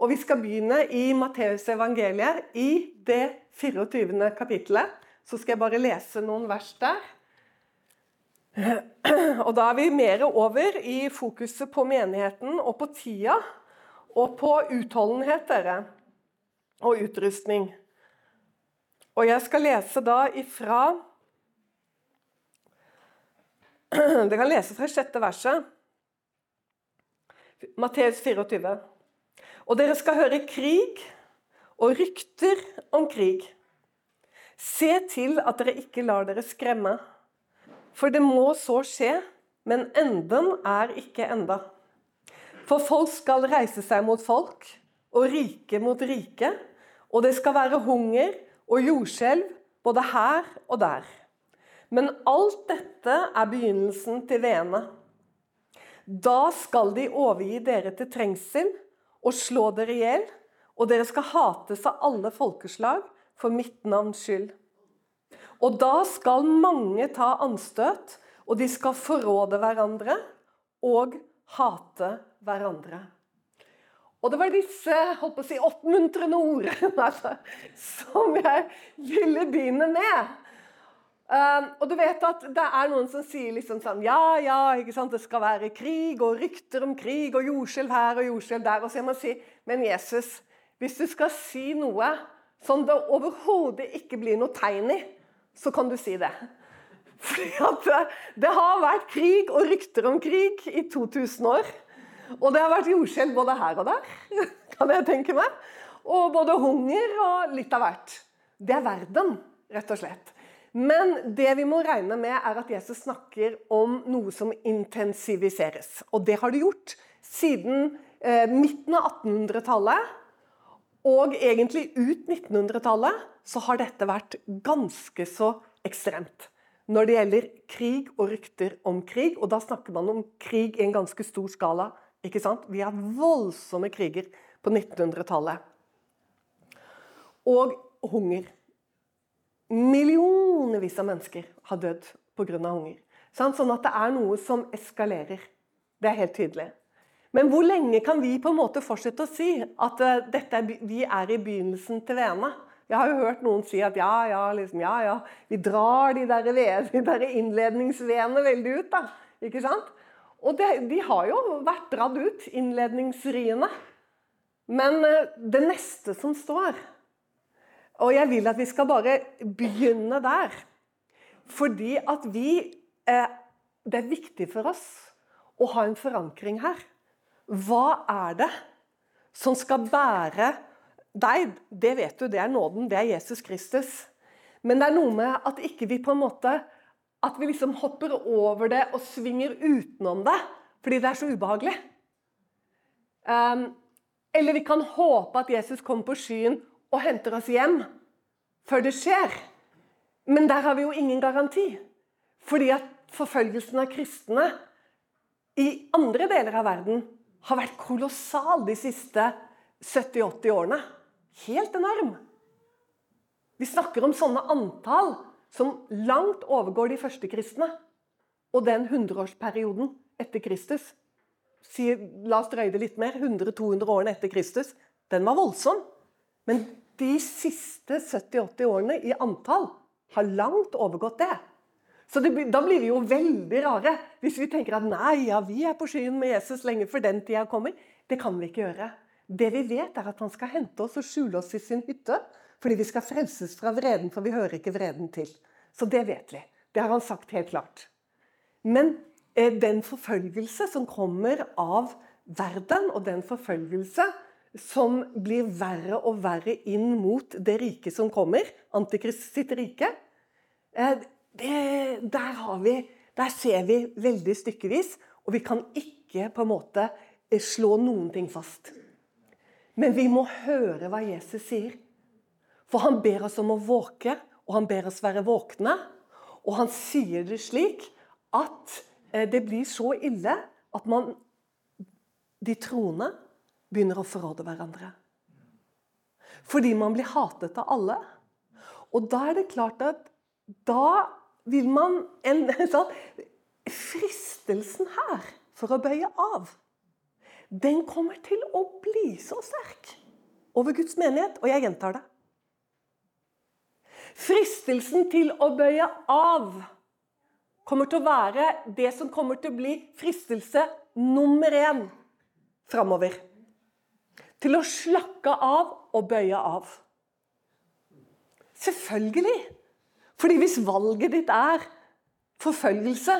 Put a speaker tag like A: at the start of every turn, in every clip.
A: Og vi skal begynne i Matteus evangeliet, i det 24. kapittelet. Så skal jeg bare lese noen vers der. Og da er vi mer over i fokuset på menigheten og på tida. Og på utholdenhet, dere. Og utrustning. Og jeg skal lese da ifra Det kan lese fra sjette verset. Matteus 24. Og dere skal høre krig og rykter om krig. Se til at dere ikke lar dere skremme. For det må så skje, men enden er ikke enda. For folk skal reise seg mot folk, og rike mot rike, og det skal være hunger og jordskjelv både her og der. Men alt dette er begynnelsen til veene. Da skal de overgi dere til trengsel og slå dere i hjel, og dere skal hates av alle folkeslag for mitt navns skyld. Og da skal mange ta anstøt, og de skal forråde hverandre og hate hverandre. Og det var disse holdt på å si, oppmuntrende ordene altså, som jeg ville begynne med. Um, og du vet at det er noen som sier liksom sånn Ja, ja, ikke sant, det skal være krig og rykter om krig og jordskjelv her og jordskjelv der. Og så må si Men Jesus, hvis du skal si noe som det overhodet ikke blir noe tegn i, så kan du si det. Fordi at det har vært krig og rykter om krig i 2000 år. Og det har vært jordskjelv både her og der, kan jeg tenke meg. Og både hunger og litt av hvert. Det er verden, rett og slett. Men det vi må regne med, er at Jesus snakker om noe som intensiviseres. Og det har det gjort siden eh, midten av 1800-tallet. Og egentlig ut 1900-tallet så har dette vært ganske så ekstremt. Når det gjelder krig og rykter om krig, og da snakker man om krig i en ganske stor skala. ikke sant? Vi har voldsomme kriger på 1900-tallet. Og hunger. Millionervis av mennesker har dødd pga. hunger. Sånn at det er noe som eskalerer. Det er helt tydelig. Men hvor lenge kan vi på en måte fortsette å si at dette, er, vi er i begynnelsen til veene? Jeg har jo hørt noen si at ja, ja, liksom, ja, ja, vi drar de der, de der innledningsveene veldig ut. da, ikke sant? Og det, de har jo vært dratt ut, innledningsriene. Men uh, det neste som står og jeg vil at vi skal bare begynne der. Fordi at vi eh, Det er viktig for oss å ha en forankring her. Hva er det som skal bære deg? Det vet du, det er nåden. Det er Jesus Kristus. Men det er noe med at ikke vi på en måte At vi liksom hopper over det og svinger utenom det fordi det er så ubehagelig. Um, eller vi kan håpe at Jesus kommer på skyen og henter oss hjem før det skjer. Men der har vi jo ingen garanti. Fordi at forfølgelsen av kristne i andre deler av verden har vært kolossal de siste 70-80 årene. Helt enorm. Vi snakker om sånne antall som langt overgår de første kristne. Og den hundreårsperioden etter Kristus, la oss drøye det litt mer, 100-200 årene etter Kristus, den var voldsom. Men de siste 70-80 årene i antall har langt overgått det. Så det, Da blir vi jo veldig rare hvis vi tenker at nei, ja, vi er på skyen med Jesus lenge før den tida kommer. Det kan vi ikke gjøre. Det vi vet, er at han skal hente oss og skjule oss i sin hytte. Fordi vi skal frelses fra vreden, for vi hører ikke vreden til. Så det vet vi. Det har han sagt helt klart. Men eh, den forfølgelse som kommer av verden, og den forfølgelse som blir verre og verre inn mot det riket som kommer, Antikrist sitt rike, eh, det, der, vi, der, ser vi veldig stykkevis, og vi kan ikke på en måte eh, slå noen ting fast. Men vi må høre hva Jesus sier. For han ber oss om å våke, og han ber oss være våkne. Og han sier det slik at eh, det blir så ille at man De troende begynner å forråde hverandre. Fordi man blir hatet av alle. Og da er det klart at da vil man en, sånn, Fristelsen her for å bøye av, den kommer til å bli så sterk over Guds menighet. Og jeg gjentar det. Fristelsen til å bøye av kommer til å være det som kommer til å bli fristelse nummer én framover. Til å slakke av og bøye av. Selvfølgelig. Fordi hvis valget ditt er forfølgelse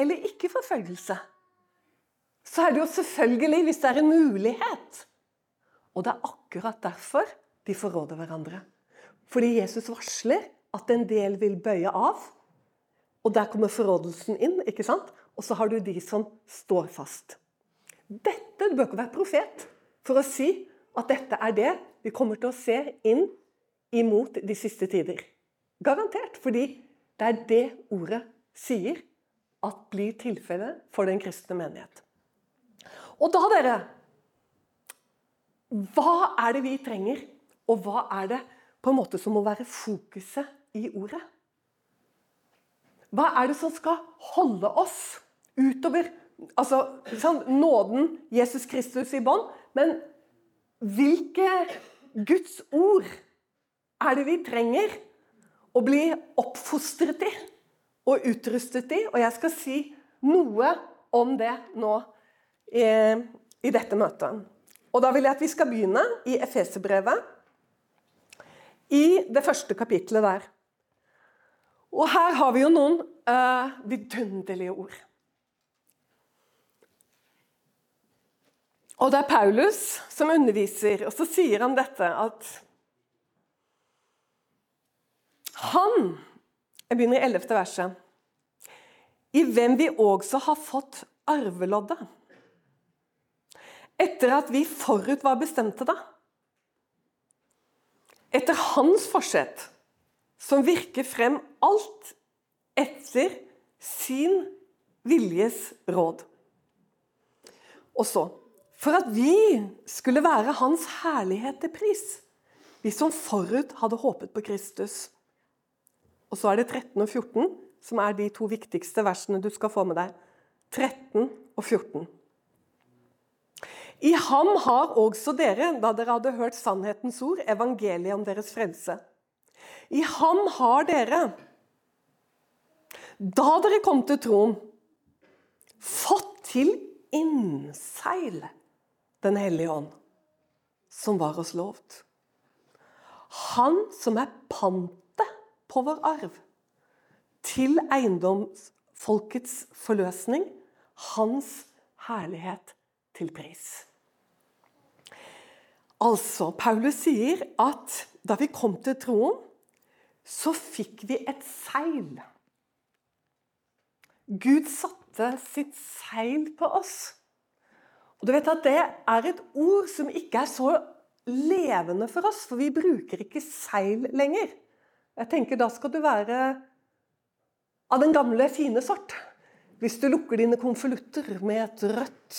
A: eller ikke forfølgelse, så er det jo selvfølgelig hvis det er en mulighet. Og det er akkurat derfor de forråder hverandre. Fordi Jesus varsler at en del vil bøye av. Og der kommer forrådelsen inn. ikke sant? Og så har du de som står fast. Dette bør ikke være profet for å si at dette er det vi kommer til å se inn imot de siste tider. Garantert. Fordi det er det ordet sier at blir tilfellet for den kristne menighet. Og da, dere Hva er det vi trenger, og hva er det på en måte som må være fokuset i ordet? Hva er det som skal holde oss utover altså, sånn, nåden Jesus Kristus i bånd? Men hvilke Guds ord er det vi trenger å bli oppfostret i og utrustet i? Og jeg skal si noe om det nå i, i dette møtet. Og Da vil jeg at vi skal begynne i Efeserbrevet, i det første kapitlet der. Og her har vi jo noen uh, vidunderlige ord. Og det er Paulus som underviser, og så sier han dette at Han Jeg begynner i 11. verset. I hvem vi også har fått arveloddet. Etter at vi forut var bestemte da. Etter hans forsett, som virker frem alt etter sin viljes råd. Og så for at vi skulle være Hans herlighet til pris, vi som forut hadde håpet på Kristus. Og så er det 13 og 14 som er de to viktigste versene du skal få med deg. 13 og 14. I ham har også dere, da dere hadde hørt sannhetens ord, evangeliet om deres frelse. I ham har dere, da dere kom til troen, fått til innseil den hellige ånd, som var oss lovt. Han som er pantet på vår arv, til eiendomsfolkets forløsning, hans herlighet til pris. Altså, Paulus sier at da vi kom til troen, så fikk vi et seil. Gud satte sitt seil på oss. Og du vet at Det er et ord som ikke er så levende for oss, for vi bruker ikke seil lenger. Jeg tenker Da skal du være av den gamle, fine sort. Hvis du lukker dine konvolutter med et rødt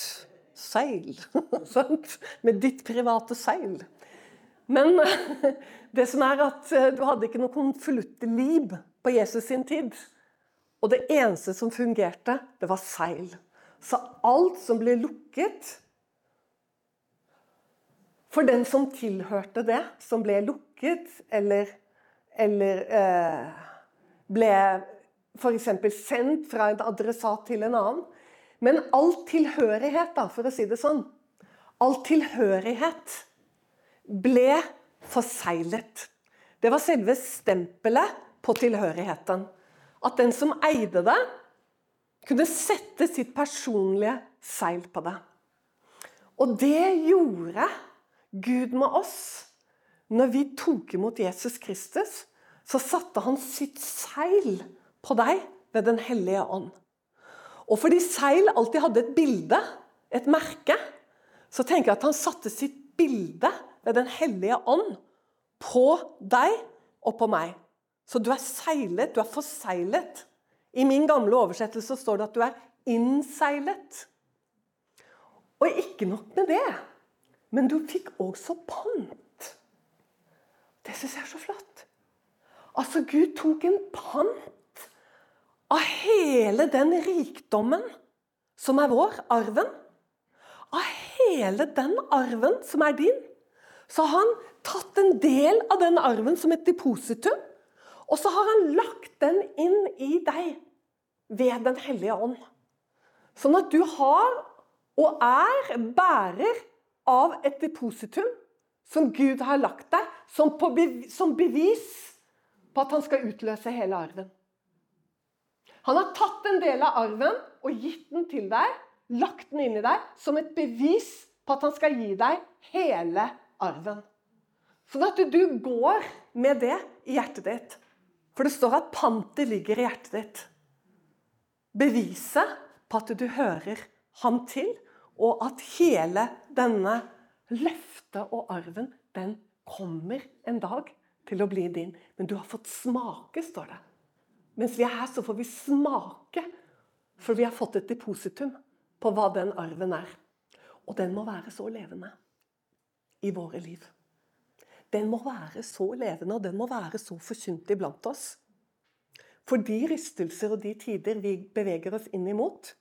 A: seil. med ditt private seil. Men det som er at eh, du hadde ikke noe konvoluttliv på Jesus sin tid. Og det eneste som fungerte, det var seil. Så alt som ble lukket For den som tilhørte det, som ble lukket, eller, eller eh, ble f.eks. sendt fra en adressat til en annen Men all tilhørighet, da, for å si det sånn All tilhørighet ble forseglet. Det var selve stempelet på tilhørigheten. At den som eide det, kunne sette sitt personlige seil på det. Og det gjorde Gud med oss. Når vi tok imot Jesus Kristus, så satte han sitt seil på deg ved Den hellige ånd. Og fordi seil alltid hadde et bilde, et merke, så tenker jeg at han satte sitt bilde ved Den hellige ånd på deg og på meg. Så du er seilet, du er forseglet i min gamle oversettelse står det at du er innseilet. Og ikke nok med det, men du fikk også pant. Det syns jeg er så flott. Altså, Gud tok en pant av hele den rikdommen som er vår, arven. Av hele den arven som er din. Så har han tatt en del av den arven som et depositum, og så har han lagt den inn i deg ved Den hellige ånd. Sånn at du har og er bærer av et depositum som Gud har lagt deg, som, som bevis på at han skal utløse hele arven. Han har tatt en del av arven og gitt den til deg, lagt den inn i deg, som et bevis på at han skal gi deg hele arven. Sånn at du går med det i hjertet ditt. For det står at pantet ligger i hjertet ditt. Beviset på at du hører ham til, og at hele denne løftet og arven, den kommer en dag til å bli din. Men du har fått smake, står det. Mens vi er her, så får vi smake. For vi har fått et depositum på hva den arven er. Og den må være så levende i våre liv. Den må være så levende, og den må være så forkynt iblant oss. For de rystelser og de tider vi beveger oss inn imot,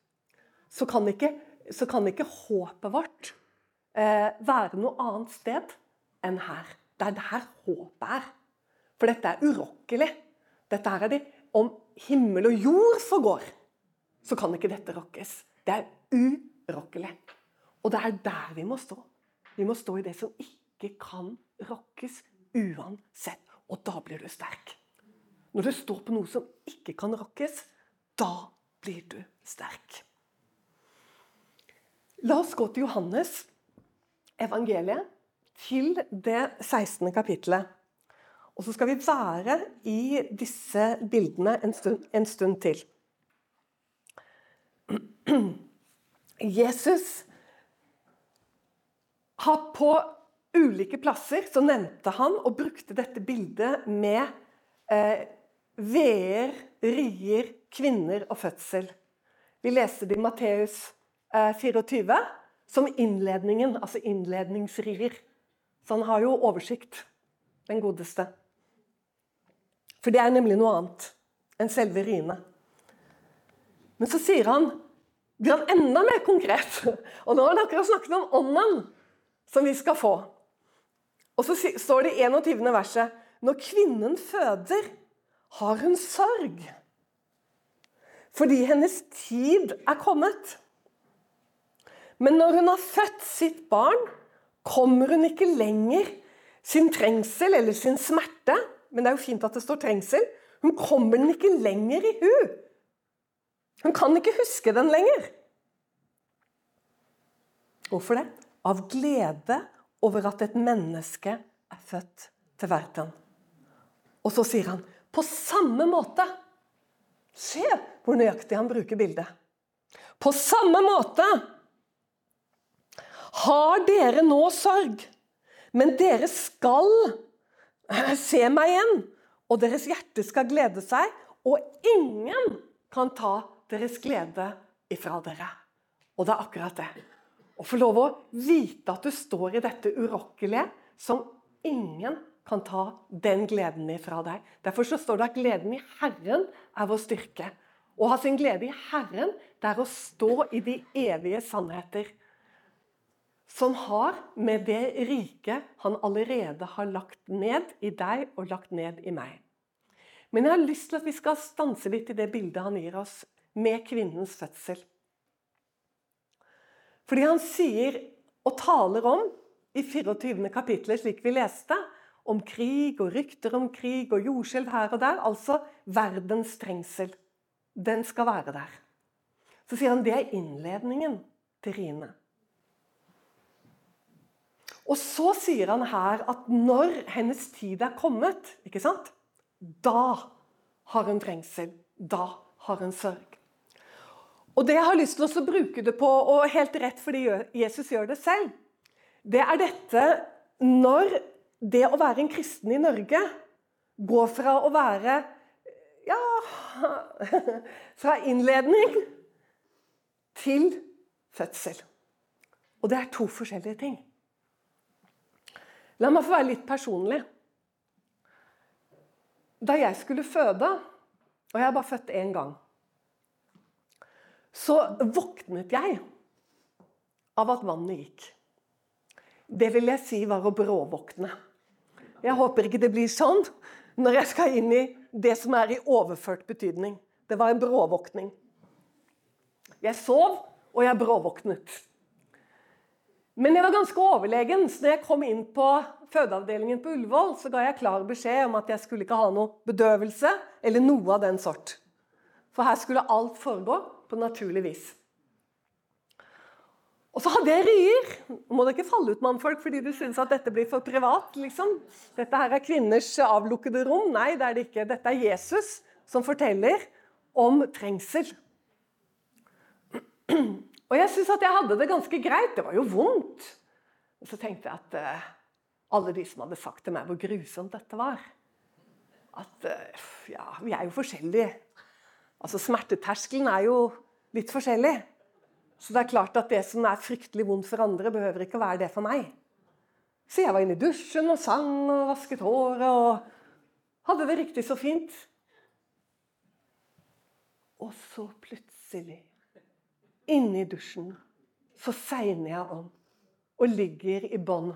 A: så kan ikke, så kan ikke håpet vårt eh, være noe annet sted enn her. Det er der håpet er. For dette er urokkelig. Dette er det Om himmel og jord forgår, så kan ikke dette rokkes. Det er urokkelig. Og det er der vi må stå. Vi må stå i det som ikke kan rokkes uansett. Og da blir du sterk. Når du står på noe som ikke kan rokkes, da blir du sterk. La oss gå til Johannes evangeliet, til det 16. kapittelet. Og så skal vi være i disse bildene en stund, en stund til. Jesus har på ulike plasser så nevnte han og brukte dette bildet med eh, veer, rier, kvinner og fødsel. Vi leste det i Matteus 24 som innledningen, altså innledningsrier. Så han har jo oversikt, den godeste. For det er nemlig noe annet enn selve riene. Men så sier han blir han enda mer konkret. Og nå har han akkurat snakket om ånden som vi skal få. Og så står det i 21. verset Når kvinnen føder, har hun sorg. Fordi hennes tid er kommet. Men når hun har født sitt barn, kommer hun ikke lenger sin trengsel eller sin smerte. Men det er jo fint at det står trengsel. Hun kommer den ikke lenger i hu. Hun kan ikke huske den lenger. Hvorfor det? Av glede over at et menneske er født til verden. Og så sier han på samme måte Se hvor nøyaktig han bruker bildet. På samme måte har dere nå sorg, men dere skal se meg igjen, og deres hjerte skal glede seg, og ingen kan ta deres glede ifra dere. Og det er akkurat det. Å få lov å vite at du står i dette urokkelige som ingen kan ta den gleden ifra deg. Derfor så står det at gleden i Herren er vår styrke. Å ha sin glede i Herren, det er å stå i de evige sannheter som har med det riket han allerede har lagt ned i deg og lagt ned i meg. Men jeg har lyst til at vi skal stanse litt i det bildet han gir oss med kvinnens fødsel. Fordi han sier og taler om i 24. kapitlet, slik vi leste, om krig og rykter om krig og jordskjelv her og der. Altså verdens trengsel. Den skal være der. Så sier han det er innledningen til riene. Og så sier han her at når hennes tid er kommet, ikke sant? da har hun trengsel. Da har hun sørg. Og Det jeg har lyst til å bruke det på, og helt rett fordi Jesus gjør det selv, det er dette når det å være en kristen i Norge går fra å være ja fra innledning til fødsel. Og det er to forskjellige ting. La meg få være litt personlig. Da jeg skulle føde, og jeg har bare født én gang, så våknet jeg av at vannet gikk. Det vil jeg si var å bråvåkne. Jeg håper ikke det blir sånn når jeg skal inn i det som er i overført betydning. Det var en bråvåkning. Jeg sov, og jeg bråvåknet. Men jeg var ganske overlegen, så når jeg kom inn på fødeavdelingen på Ullevål, så ga jeg klar beskjed om at jeg skulle ikke ha noe bedøvelse eller noe av den sort. For her skulle alt foregå på naturlig vis. Og så hadde jeg rier. Må dere ikke falle ut, mannfolk, fordi du syns at dette blir for privat? liksom. Dette her er kvinners avlukkede rom. Nei, det er det ikke. Dette er Jesus som forteller om trengsel. Og jeg syns at jeg hadde det ganske greit. Det var jo vondt. Og så tenkte jeg at uh, alle de som hadde sagt til meg hvor grusomt dette var At uh, ja, vi er jo forskjellige. Altså Smerteterskelen er jo litt forskjellig. Så det er klart at det som er fryktelig vondt for andre, behøver ikke å være det for meg. Så jeg var inne i dusjen og sang og vasket håret og hadde det riktig så fint. Og så plutselig, inni dusjen, så segner jeg om og ligger i bånn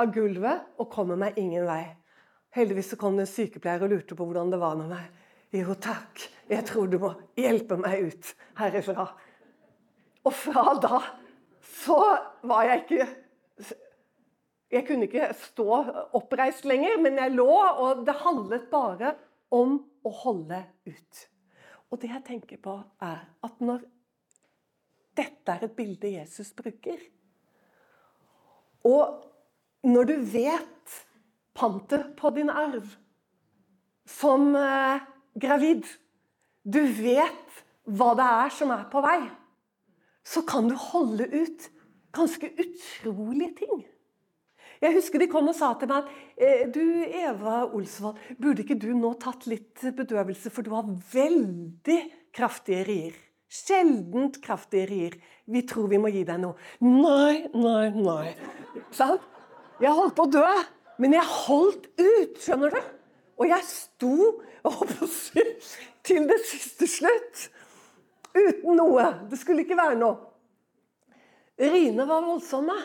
A: av gulvet og kommer meg ingen vei. Heldigvis så kom det en sykepleier og lurte på hvordan det var med meg. Jo takk, jeg tror du må hjelpe meg ut herifra. Og fra da så var jeg ikke Jeg kunne ikke stå oppreist lenger, men jeg lå, og det handlet bare om å holde ut. Og det jeg tenker på, er at når dette er et bilde Jesus bruker Og når du vet pantet på din arv som eh, gravid Du vet hva det er som er på vei så kan du holde ut ganske utrolige ting. Jeg husker de kom og sa til meg at du Eva Olsvold, burde ikke du nå tatt litt bedøvelse, for du har veldig kraftige rier. Sjeldent kraftige rier. Vi tror vi må gi deg noe. Nei, nei, nei. Sant? Jeg holdt på å dø, men jeg holdt ut, skjønner du? Og jeg sto til det siste slutt. Uten noe. Det skulle ikke være noe. Riene var voldsomme.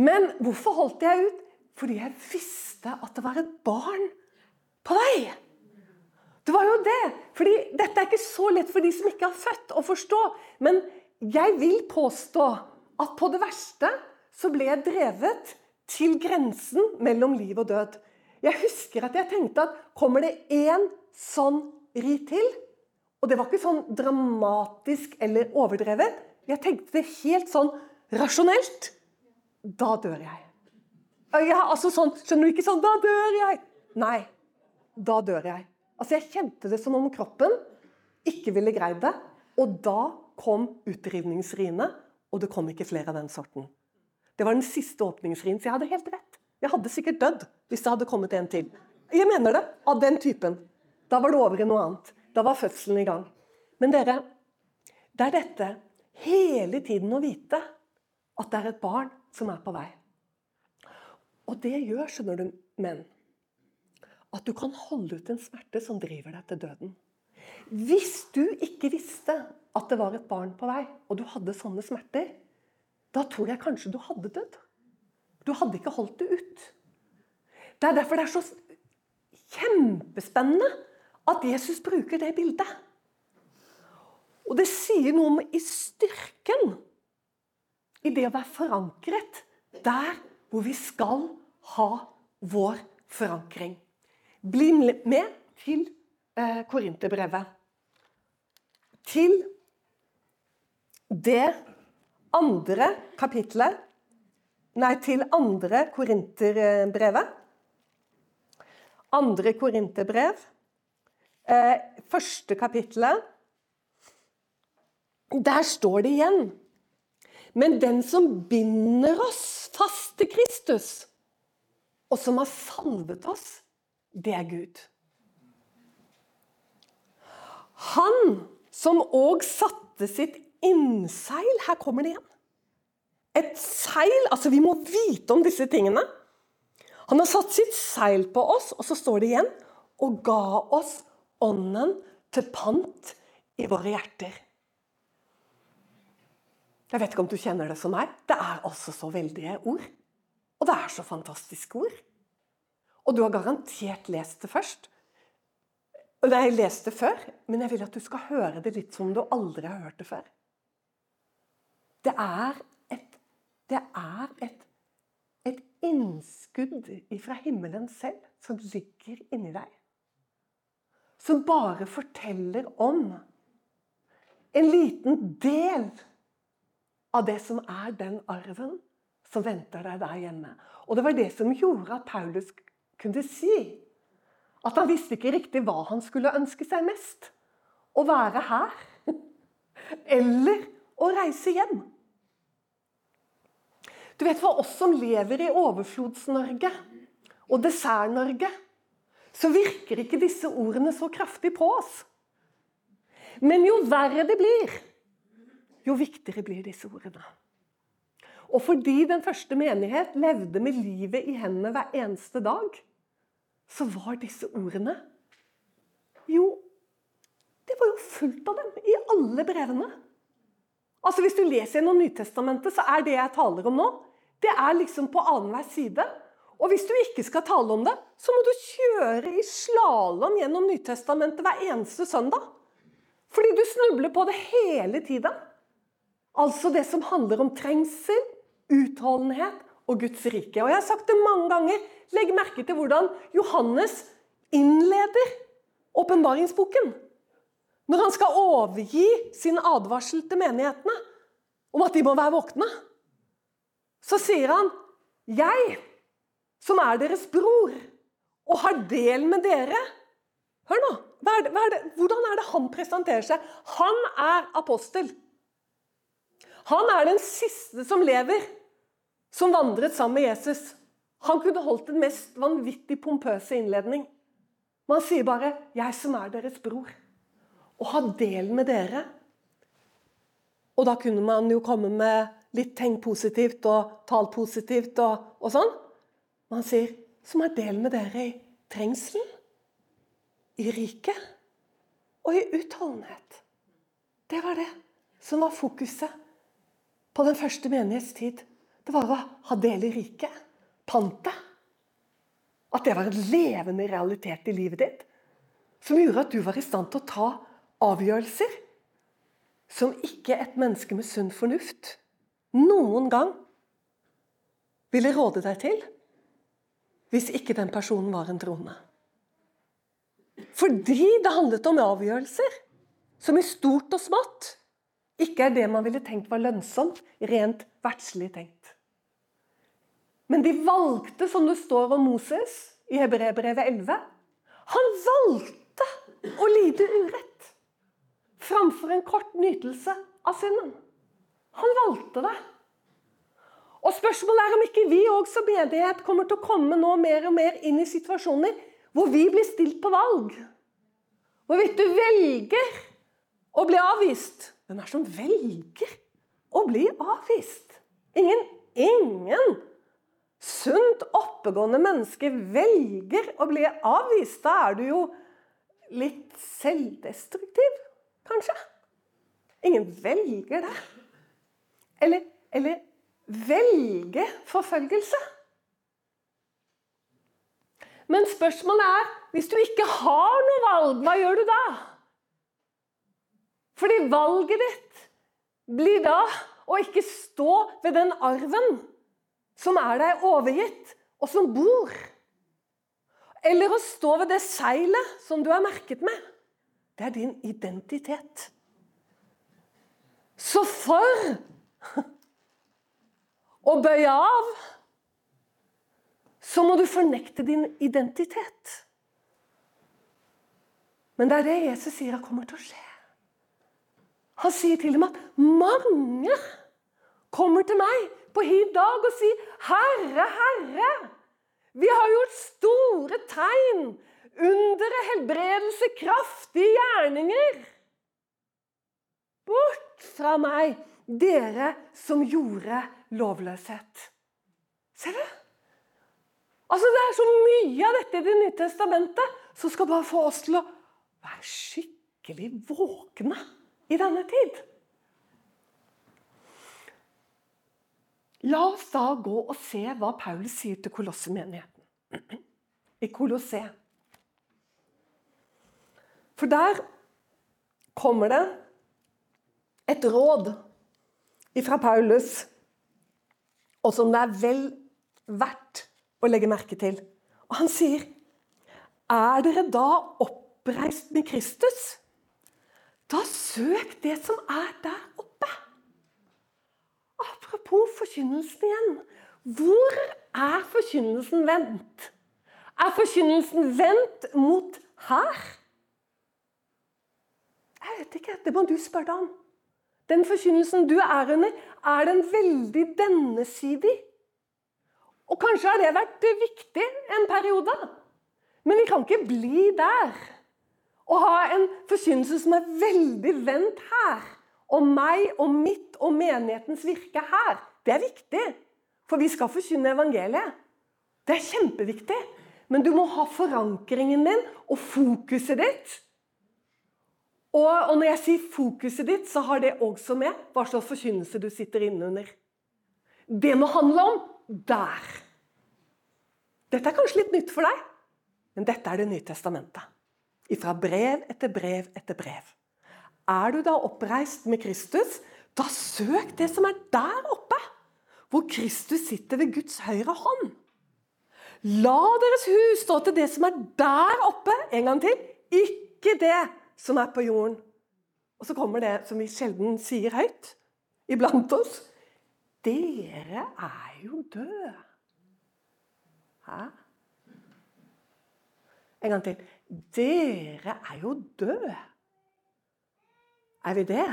A: Men hvorfor holdt jeg ut? Fordi jeg visste at det var et barn på vei. Det var jo det. Fordi dette er ikke så lett for de som ikke har født, å forstå. Men jeg vil påstå at på det verste så ble jeg drevet til grensen mellom liv og død. Jeg husker at jeg tenkte at kommer det én sånn ri til, og det var ikke sånn dramatisk eller overdrevet. Jeg tenkte det helt sånn rasjonelt. Da dør jeg. Ja, altså sånn, Skjønner du ikke sånn Da dør jeg! Nei, da dør jeg. Altså Jeg kjente det som om kroppen ikke ville greid det. Og da kom utrivningsriene, og det kom ikke flere av den sorten. Det var den siste åpningsrien, så jeg hadde helt rett. Jeg hadde sikkert dødd hvis det hadde kommet en til. Jeg mener det. Av den typen. Da var det over i noe annet. Da var fødselen i gang. Men dere, det er dette hele tiden å vite at det er et barn som er på vei. Og det gjør, skjønner du, menn, at du kan holde ut en smerte som driver deg til døden. Hvis du ikke visste at det var et barn på vei, og du hadde sånne smerter, da tror jeg kanskje du hadde dødd. Du hadde ikke holdt det ut. Det er derfor det er så kjempespennende at Jesus bruker det bildet. Og det sier noe om i styrken i det å være forankret der hvor vi skal ha vår forankring. Bli med til eh, Korinterbrevet. Til det andre kapitlet Nei, til andre Korinterbrevet. Andre Korinterbrev eh, første kapittelet, der står det igjen Men den som binder oss fast til Kristus, og som har salvet oss, det er Gud. Han som òg satte sitt innseil Her kommer det igjen. Et seil Altså, vi må vite om disse tingene. Han har satt sitt seil på oss, og så står det igjen og ga oss Ånden til pant i våre hjerter. Jeg vet ikke om du kjenner det som meg. Det er altså så veldige ord. Og det er så fantastiske ord. Og du har garantert lest det først. Nei, jeg leste det før, men jeg vil at du skal høre det litt som du aldri har hørt det før. Det er et, det er et, et innskudd fra himmelen selv som ligger inni deg. Som bare forteller om en liten del av det som er den arven som venter deg der hjemme. Og det var det som gjorde at Paulus kunne si at han visste ikke riktig hva han skulle ønske seg mest. Å være her eller å reise hjem. Du vet, For oss som lever i Overflods-Norge og Dessert-Norge, så virker ikke disse ordene så kraftig på oss. Men jo verre det blir, jo viktigere blir disse ordene. Og fordi den første menighet levde med livet i hendene hver eneste dag, så var disse ordene Jo, det var jo fullt av dem i alle brevene. Altså Hvis du leser gjennom Nytestamentet, så er det jeg taler om nå, det er liksom på annenhver side. Og hvis du ikke skal tale om det, så må du kjøre i slalåm gjennom Nytestamentet hver eneste søndag. Fordi du snubler på det hele tiden. Altså det som handler om trengsel, utholdenhet og Guds rike. Og jeg har sagt det mange ganger. Legg merke til hvordan Johannes innleder åpenbaringsboken. Når han skal overgi sin advarsel til menighetene om at de må være våkne, så sier han Jeg, som er deres bror og har del med dere Hør nå. Er det, er det, hvordan er det han presenterer seg? Han er apostel. Han er den siste som lever, som vandret sammen med Jesus. Han kunne holdt den mest vanvittig pompøse innledning. Man sier bare 'Jeg som er deres bror', og har del med dere. Og da kunne man jo komme med litt tenk positivt og tal positivt og, og sånn. Man sier 'som er del med dere i trengselen' i riket og i utholdenhet. Det var det som var fokuset på den første menighetstid. Det var å ha del i riket. Pantet. At det var en levende realitet i livet ditt. Som gjorde at du var i stand til å ta avgjørelser som ikke et menneske med sunn fornuft noen gang ville råde deg til hvis ikke den personen var en troende. Fordi det handlet om avgjørelser som i stort og smått ikke er det man ville tenkt var lønnsomt, rent verdslig tenkt. Men de valgte, som det står om Moses i Hebreerbrevet 11 Han valgte å lide urett framfor en kort nytelse av synden. Han valgte det. Og Spørsmålet er om ikke vi òg som menighet kommer til å komme nå mer og mer inn i situasjoner hvor vi blir stilt på valg. Hvorvidt du velger å bli avvist. Hvem er det som velger å bli avvist? Ingen. Ingen sunt, oppegående menneske velger å bli avvist. Da er du jo litt selvdestruktiv, kanskje. Ingen velger det. Eller, eller velge forfølgelse. Men spørsmålet er hvis du ikke har noe valg, hva gjør du da? Fordi valget ditt blir da å ikke stå ved den arven som er deg overgitt, og som bor. Eller å stå ved det seilet som du er merket med. Det er din identitet. Så for å bøye av så må du fornekte din identitet. Men det er det Jesus sier kommer til å skje. Han sier til dem at mange kommer til meg på hin dag og si 'Herre, Herre, vi har gjort store tegn, undere, helbredelse, kraftige gjerninger.' Bort fra meg, dere som gjorde lovløshet. Ser du? Altså, Det er så mye av dette i Det nye testamentet som skal bare få oss til å være skikkelig våkne i denne tid. La oss da gå og se hva Paulus sier til kolossemenigheten. I Kolosse. For der kommer det et råd fra Paulus, og som det er vel verdt å legge merke til. Og han sier, 'Er dere da oppreist med Kristus?' Da søk det som er der oppe. Apropos forkynnelsen igjen. Hvor er forkynnelsen vendt? Er forkynnelsen vendt mot her? Jeg vet ikke. Det må du spørre deg om. Den forkynnelsen du er under, er den veldig dennesidig? Og kanskje har det vært viktig en periode. Men vi kan ikke bli der. Å ha en forkynnelse som er veldig vendt her. Om meg og mitt og menighetens virke her. Det er viktig. For vi skal forkynne evangeliet. Det er kjempeviktig. Men du må ha forankringen din og fokuset ditt. Og, og når jeg sier fokuset ditt, så har det også med hva slags forkynnelse du sitter innunder. Det må handle om der. Dette er kanskje litt nytt for deg, men dette er Det nye testamentet. Fra brev etter brev etter brev. Er du da oppreist med Kristus, da søk det som er der oppe, hvor Kristus sitter ved Guds høyre hånd. La deres hus stå til det som er der oppe. En gang til. Ikke det som er på jorden. Og så kommer det som vi sjelden sier høyt iblant oss. Dere er jo døde. Hæ? En gang til. Dere er jo døde. Er vi det?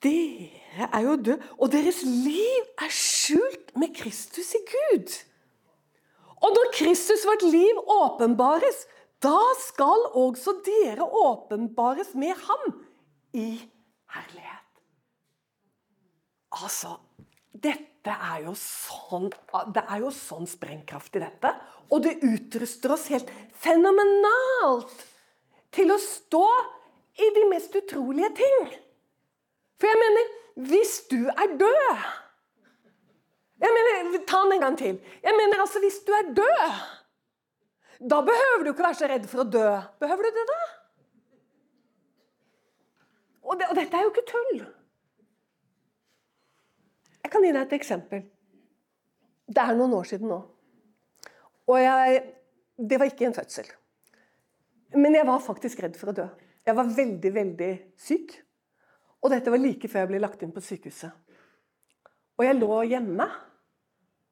A: Dere er jo døde, og deres liv er skjult med Kristus i Gud. Og når Kristus vårt liv åpenbares, da skal også dere åpenbares med ham i herlighet. Altså, dette er jo sånn Det er jo sånn sprengkraft i dette. Og det utruster oss helt fenomenalt til å stå i de mest utrolige ting. For jeg mener, hvis du er død jeg mener, Ta den en gang til. Jeg mener altså, Hvis du er død, da behøver du ikke være så redd for å dø. Behøver du det, da? Og, det, og dette er jo ikke tull. Jeg kan gi deg et eksempel. Det er noen år siden nå. Og jeg, det var ikke en fødsel. Men jeg var faktisk redd for å dø. Jeg var veldig, veldig syk. Og dette var like før jeg ble lagt inn på sykehuset. Og jeg lå hjemme,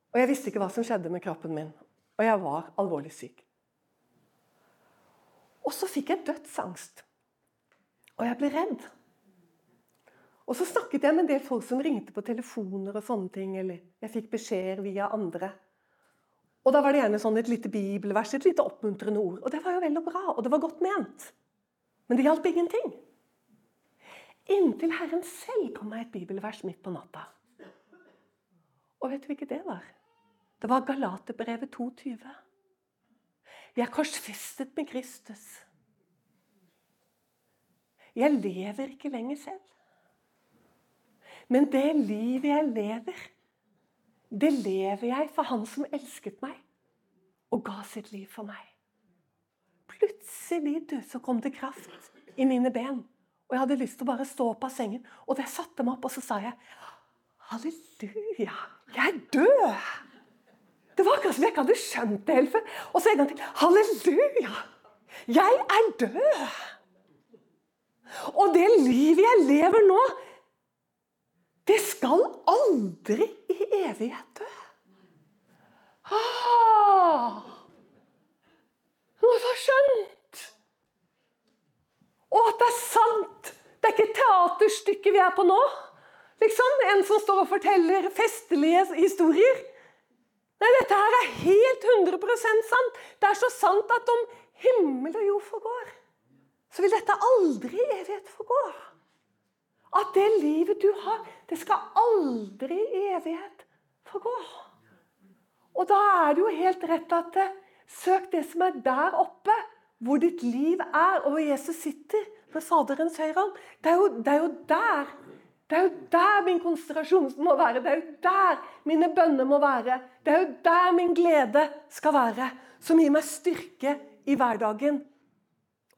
A: og jeg visste ikke hva som skjedde med kroppen min. Og jeg var alvorlig syk. Og så fikk jeg dødsangst. Og jeg ble redd. Og så snakket jeg med en del folk som ringte på telefoner og sånne ting. Eller jeg fikk beskjeder via andre. Og da var det gjerne sånn et lite bibelvers, et lite oppmuntrende ord. Og det var jo vel og bra, og det var godt ment. Men det hjalp ingenting. Inntil Herren selv kom med et bibelvers midt på natta. Og vet du hvilket det var? Det var Galaterbrevet 22. Jeg er korsfestet med Kristus. Jeg lever ikke lenger selv. Men det livet jeg lever, det lever jeg for Han som elsket meg og ga sitt liv for meg. Plutselig du, så kom det kraft i mine ben. Og jeg hadde lyst til å bare stå opp av sengen. Og jeg satte meg opp, og så sa jeg Halleluja, jeg er død! Det var akkurat som jeg ikke hadde skjønt det helt før. Og så en gang til. Halleluja! Jeg er død! Og det livet jeg lever nå, det skal aldri i evighet dø. Ah, nå har at det er sant! Det er ikke teaterstykket vi er på nå. Liksom, En som står og forteller festlige historier. Nei, dette her er helt 100 sant. Det er så sant at om himmel og jord forgår, så vil dette aldri i evighet forgå. At det livet du har, det skal aldri i evighet forgå. Og da er det jo helt rett at eh, søk det som er der oppe, hvor ditt liv er, og hvor Jesus sitter ved Faderens høyre hånd. Det, det, er jo der Det er jo der min konsentrasjon må være. Det er jo der mine bønner må være. Det er jo der min glede skal være. Som gir meg styrke i hverdagen.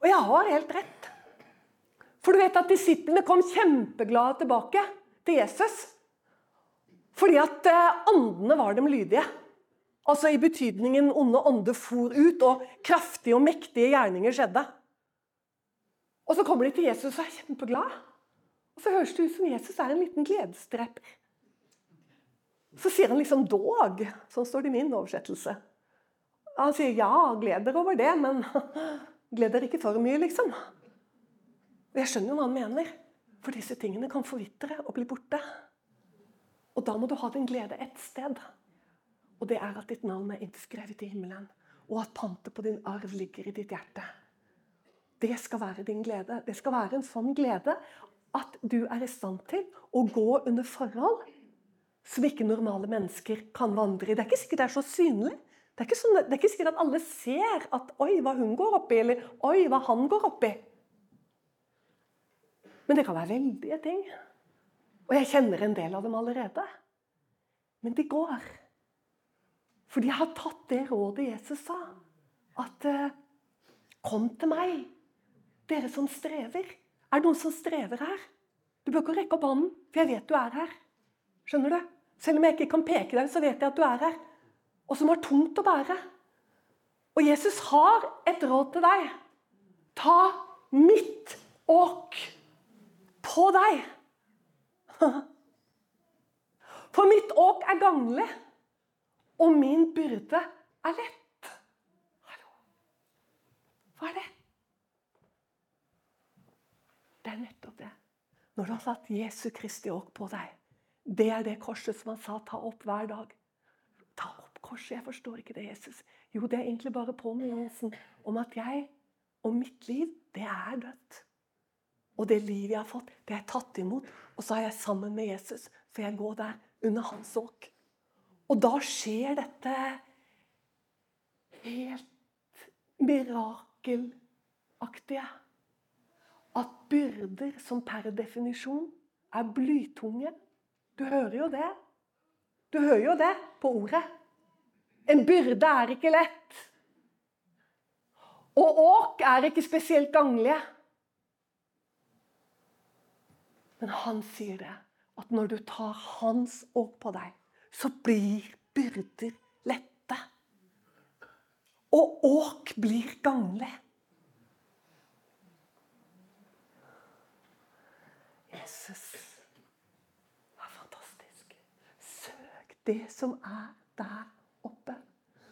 A: Og jeg har helt rett. For du vet at disiplene kom kjempeglade tilbake til Jesus. Fordi at eh, var dem lydige. Altså i betydningen onde ånder for ut, og kraftige og mektige gjerninger skjedde. Og så kommer de til Jesus og er kjempeglade. Og så høres det ut som Jesus er en liten gledesdreper. Så sier han liksom 'dog'. Sånn står det i min oversettelse. Han sier 'ja, gleder over det', men gleder ikke for mye, liksom. Og Jeg skjønner jo hva han mener, for disse tingene kan forvitre og bli borte. Og da må du ha din glede ett sted. Og det er at ditt navn er innskrevet i himmelen, og at pantet på din arv ligger i ditt hjerte. Det skal være din glede. Det skal være en sånn glede at du er i stand til å gå under forhold som ikke normale mennesker kan vandre i. Det er ikke sikkert det er så synlig. Det er ikke, sånn, det er ikke sikkert at alle ser at 'oi, hva hun går opp i', eller 'oi, hva han går opp i'. Men det kan være veldige ting. Og jeg kjenner en del av dem allerede. Men de går. For de har tatt det rådet Jesus sa. At eh, 'kom til meg, dere som strever'. Er det noen som strever her? Du bør ikke rekke opp hånden, for jeg vet du er her. Skjønner du? Selv om jeg ikke kan peke deg, så vet jeg at du er her. Og som har tungt å bære. Og Jesus har et råd til deg. Ta mitt åk på deg. For mitt åk er ganglig, og min byrde er lett. Hallo. Hva er det? Det er nettopp det. Når du har satt Jesu Kristi åk på deg, det er det korset som han sa ta opp hver dag. Ta opp korset. Jeg forstår ikke det, Jesus. Jo, det er egentlig bare påminnelsen om at jeg og mitt liv, det er dødt. Og det livet jeg har fått, det er tatt imot. Og så er jeg sammen med Jesus, for jeg går der under hans åk. Og da skjer dette helt mirakelaktige at byrder som per definisjon er blytunge Du hører jo det. Du hører jo det på ordet. En byrde er ikke lett. Og åk er ikke spesielt ganglige. Men han sier det, at når du tar hans åk på deg, så blir byrder lette. Og åk blir gagnlig. Jesus er fantastisk. Søk det som er der oppe,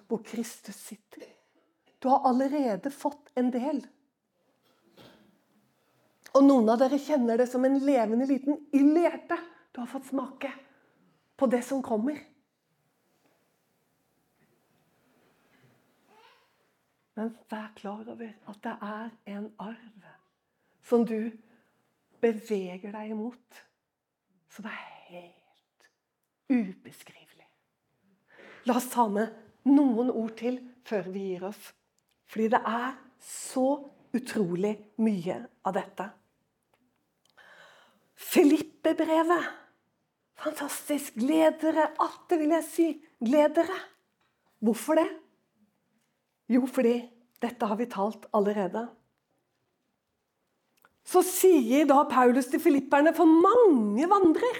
A: hvor Kristus sitter. Du har allerede fått en del. Og noen av dere kjenner det som en levende liten ild i hjertet. Du har fått smake på det som kommer. Men vær klar over at det er en arv som du beveger deg imot, som er helt ubeskrivelig. La oss ta med noen ord til før vi gir oss. Fordi det er så utrolig mye av dette. Filippe-brevet. Fantastisk. Gled dere. Atter vil jeg si. Gled dere. Hvorfor det? Jo, fordi dette har vi talt allerede så sier da Paulus til filipperne For mange vandrer.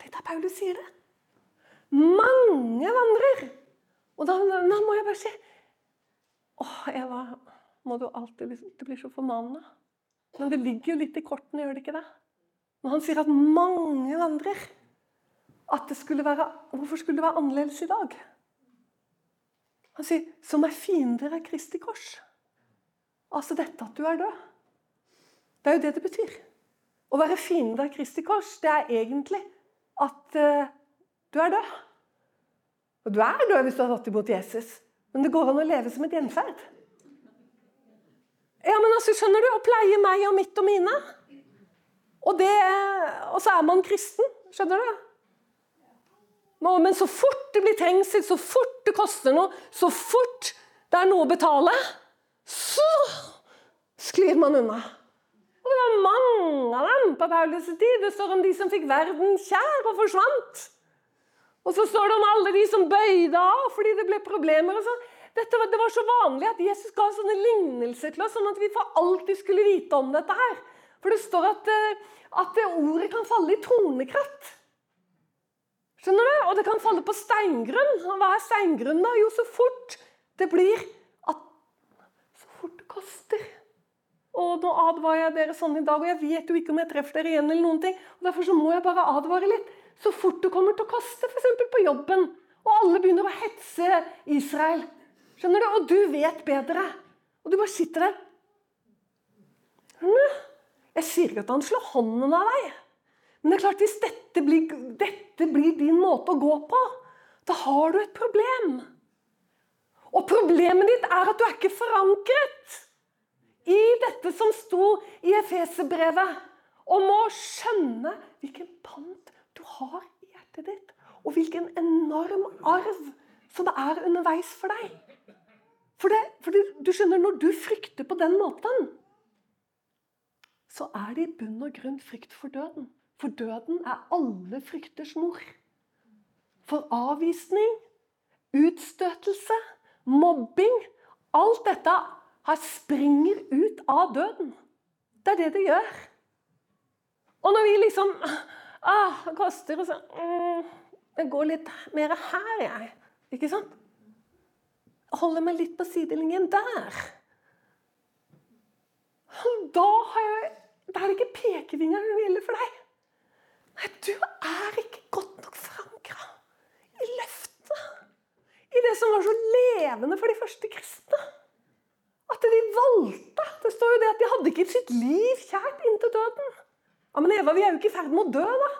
A: Tenk deg Paulus sier det. Mange vandrer. Og da, da må jeg bare si Åh, Eva, må du alltid liksom, Du blir så formanende. Men det ligger jo litt i kortene, gjør det ikke det? Når han sier at mange vandrer. At det skulle være, hvorfor skulle det være annerledes i dag? Han sier 'som er fiender av Kristi kors'. Altså dette at du er død. Det er jo det det betyr. Å være fiende av Kristi kors, det er egentlig at uh, du er død. Og du er død hvis du har tatt imot Jesus, men det går an å leve som et gjenferd. Ja, men altså, skjønner du, Å pleie meg og mitt og mine. Og, det, og så er man kristen. Skjønner du? Men så fort det blir trengsel, så fort det koster noe, så fort det er noe å betale, så sklir man unna. Og det var mange av dem på Paulus' tid. Det står om de som fikk verden kjær og forsvant. Og så står det om alle de som bøyde av fordi det ble problemer. og sånn. Dette det var så vanlig at Jesus ga sånne lignelser til oss, sånn at vi for alltid skulle vite om dette her. For det står at, eh, at ordet kan falle i tornekratt. Skjønner du? Og det kan falle på steingrunn. Hva er steingrunn, da? Jo, så fort det blir at Så fort det koster. Og nå advarer jeg dere sånn i dag, og jeg vet jo ikke om jeg treffer dere igjen. eller noen ting, og Derfor så må jeg bare advare litt. Så fort det kommer til å koste, f.eks. på jobben, og alle begynner å hetse Israel Skjønner du? Og du vet bedre. Og du bare sitter der. Jeg sier ikke at han slår hånden av deg. Men det er klart hvis dette blir, dette blir din måte å gå på, da har du et problem. Og problemet ditt er at du er ikke forankret i dette som sto i Efeserbrevet, om å skjønne hvilken pant du har i hjertet ditt, og hvilken enorm arv som er underveis for deg. For, det, for du, du skjønner, når du frykter på den måten, så er det i bunn og grunn frykt for døden. For døden er alle frykters mor. For avvisning, utstøtelse, mobbing Alt dette springer ut av døden. Det er det det gjør. Og når vi liksom ah, koster og så, mm, Det går litt mer her, jeg. Ikke sant? holder meg litt på sidelinjen der. Da, jeg, da er det ikke pekefingeren det gjelder for deg. Nei, du er ikke godt nok forankra i løftet. I det som var så levende for de første kristne. At de valgte. Det står jo det at de hadde ikke sitt liv kjært inntil døden. Ja, Men Eva, vi er jo ikke i ferd med å dø, da.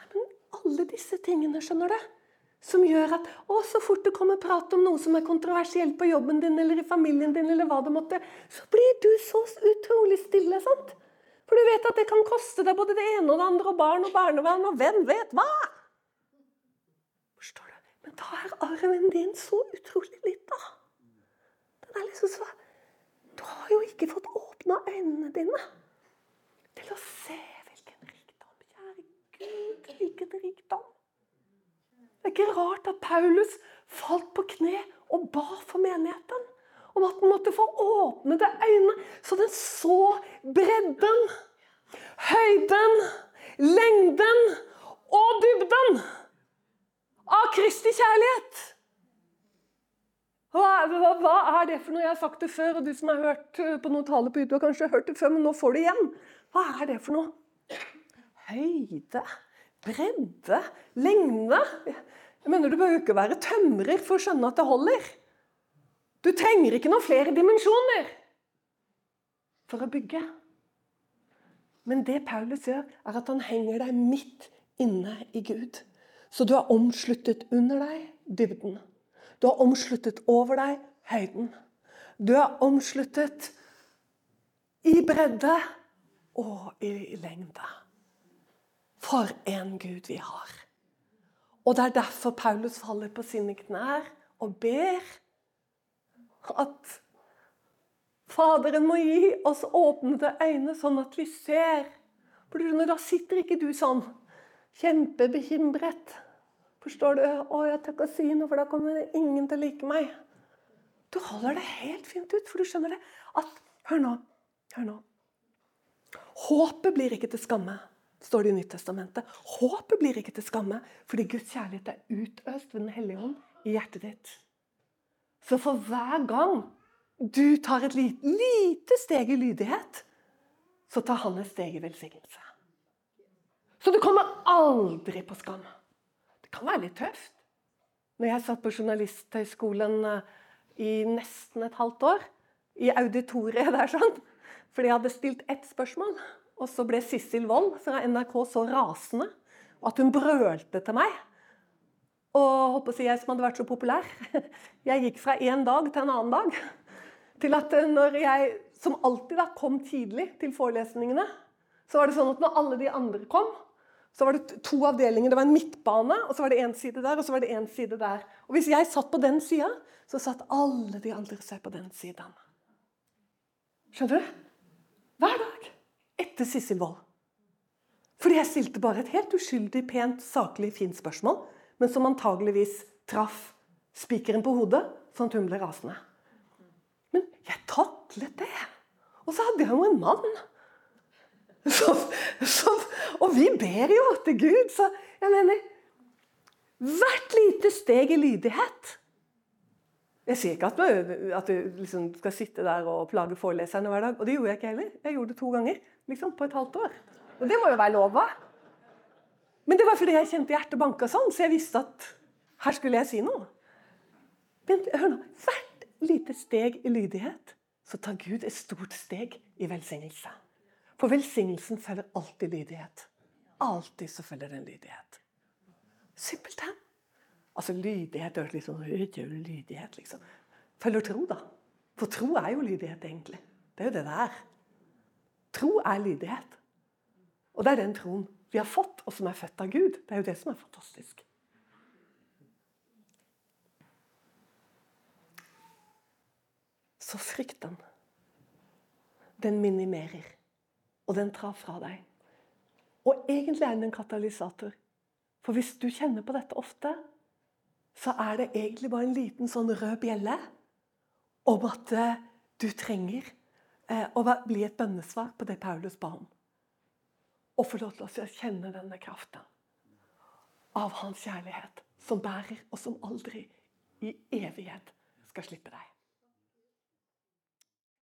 A: Nei, men alle disse tingene, skjønner du som gjør at å, så fort det kommer prat om noe som er kontroversielt på jobben din eller i familien din, eller hva det måtte, så blir du så utrolig stille. sant? For du vet at det kan koste deg både det ene og det andre, og barn og barnevern og hvem vet hva. Forstår du? Men da er arven din så utrolig lita. Den er liksom så Du har jo ikke fått åpna øynene dine til å se hvilken rikdom. Kjære Gud, hvilken rikdom. Det er ikke rart at Paulus falt på kne og ba for menigheten. Om at den måtte få åpnede øyne, så den så bredden, høyden, lengden og dybden av Kristi kjærlighet. Hva, hva, er det for noe? Jeg har sagt det før, og du som har hørt eh, på noen taler på YouTube, har kanskje hørt det før, men nå får du igjen. Hva er det for noe? Høyde, bredde, lengde. Jeg mener, Du jo ikke være tømrer for å skjønne at det holder. Du trenger ikke noen flere dimensjoner for å bygge. Men det Paulus gjør, er at han henger deg midt inne i Gud. Så du er omsluttet under deg dybden. Du er omsluttet over deg høyden. Du er omsluttet i bredde og i lengde. For en Gud vi har. Og det er derfor Paulus faller på sine knær og ber at Faderen må gi oss åpnede øyne, sånn at vi ser. For Da sitter ikke du sånn kjempebekymret. Forstår du? 'Å, jeg tør ikke å si noe, for da kommer ingen til å like meg.' Du holder det helt fint ut, for du skjønner det. At, hør nå. Hør nå. Håpet blir ikke til skamme står det i Nyttestamentet. Håpet blir ikke til skamme, fordi Guds kjærlighet er utøst ved Den hellige ånd i hjertet ditt. Så for hver gang du tar et lite, lite steg i lydighet, så tar han et steg i velsignelse. Så du kommer aldri på skam. Det kan være litt tøft. Når jeg satt på Journalisthøgskolen eh, i nesten et halvt år, i auditoriet der sånn, fordi jeg hadde stilt ett spørsmål og så ble Sissel Wold fra NRK så rasende at hun brølte til meg. Og håper å si jeg som hadde vært så populær. Jeg gikk fra én dag til en annen dag. Til at når jeg, som alltid da, kom tidlig til forelesningene, så var det sånn at når alle de andre kom, så var det to avdelinger. Det var en midtbane, og så var det én side der, og så var det én side der. Og hvis jeg satt på den sida, så satt alle de andre seg på den siden. Skjønner du? Hver dag. etter Sissel Wold. Fordi jeg stilte bare et helt uskyldig, pent, saklig, fint spørsmål, men som antageligvis traff spikeren på hodet, sånn at hun ble rasende. Men jeg taklet det. Og så hadde jeg jo en mann. Så, så, og vi ber jo til Gud, så jeg mener Hvert lite steg i lydighet. Jeg sier ikke at du, at du liksom skal sitte der og plage foreleserne hver dag. Og det gjorde jeg ikke heller. Jeg gjorde det to ganger liksom, på et halvt år. Og det må jo være lov, Men det var fordi jeg kjente hjertet banka sånn, så jeg visste at her skulle jeg si noe. Men hør nå. Hvert lite steg i lydighet, så tar Gud et stort steg i velsignelse. For velsignelsen følger alltid lydighet. Alltid så følger det en lydighet. Simpelthen. Altså lydighet høres litt sånn lydighet, liksom. Følger tro, da. For tro er jo lydighet, egentlig. Det er jo det det er. Tro er lydighet. Og det er den troen vi har fått, og som er født av Gud. Det er jo det som er fantastisk. Så frykten, den minimerer, og den tar fra deg. Og egentlig er den en katalysator. For hvis du kjenner på dette ofte, så er det egentlig bare en liten sånn rød bjelle om at eh, du trenger eh, å bli et bønnesvar på det Paulus ba om. Og få lov til å kjenne denne kraften av hans kjærlighet, som bærer, og som aldri i evighet skal slippe deg.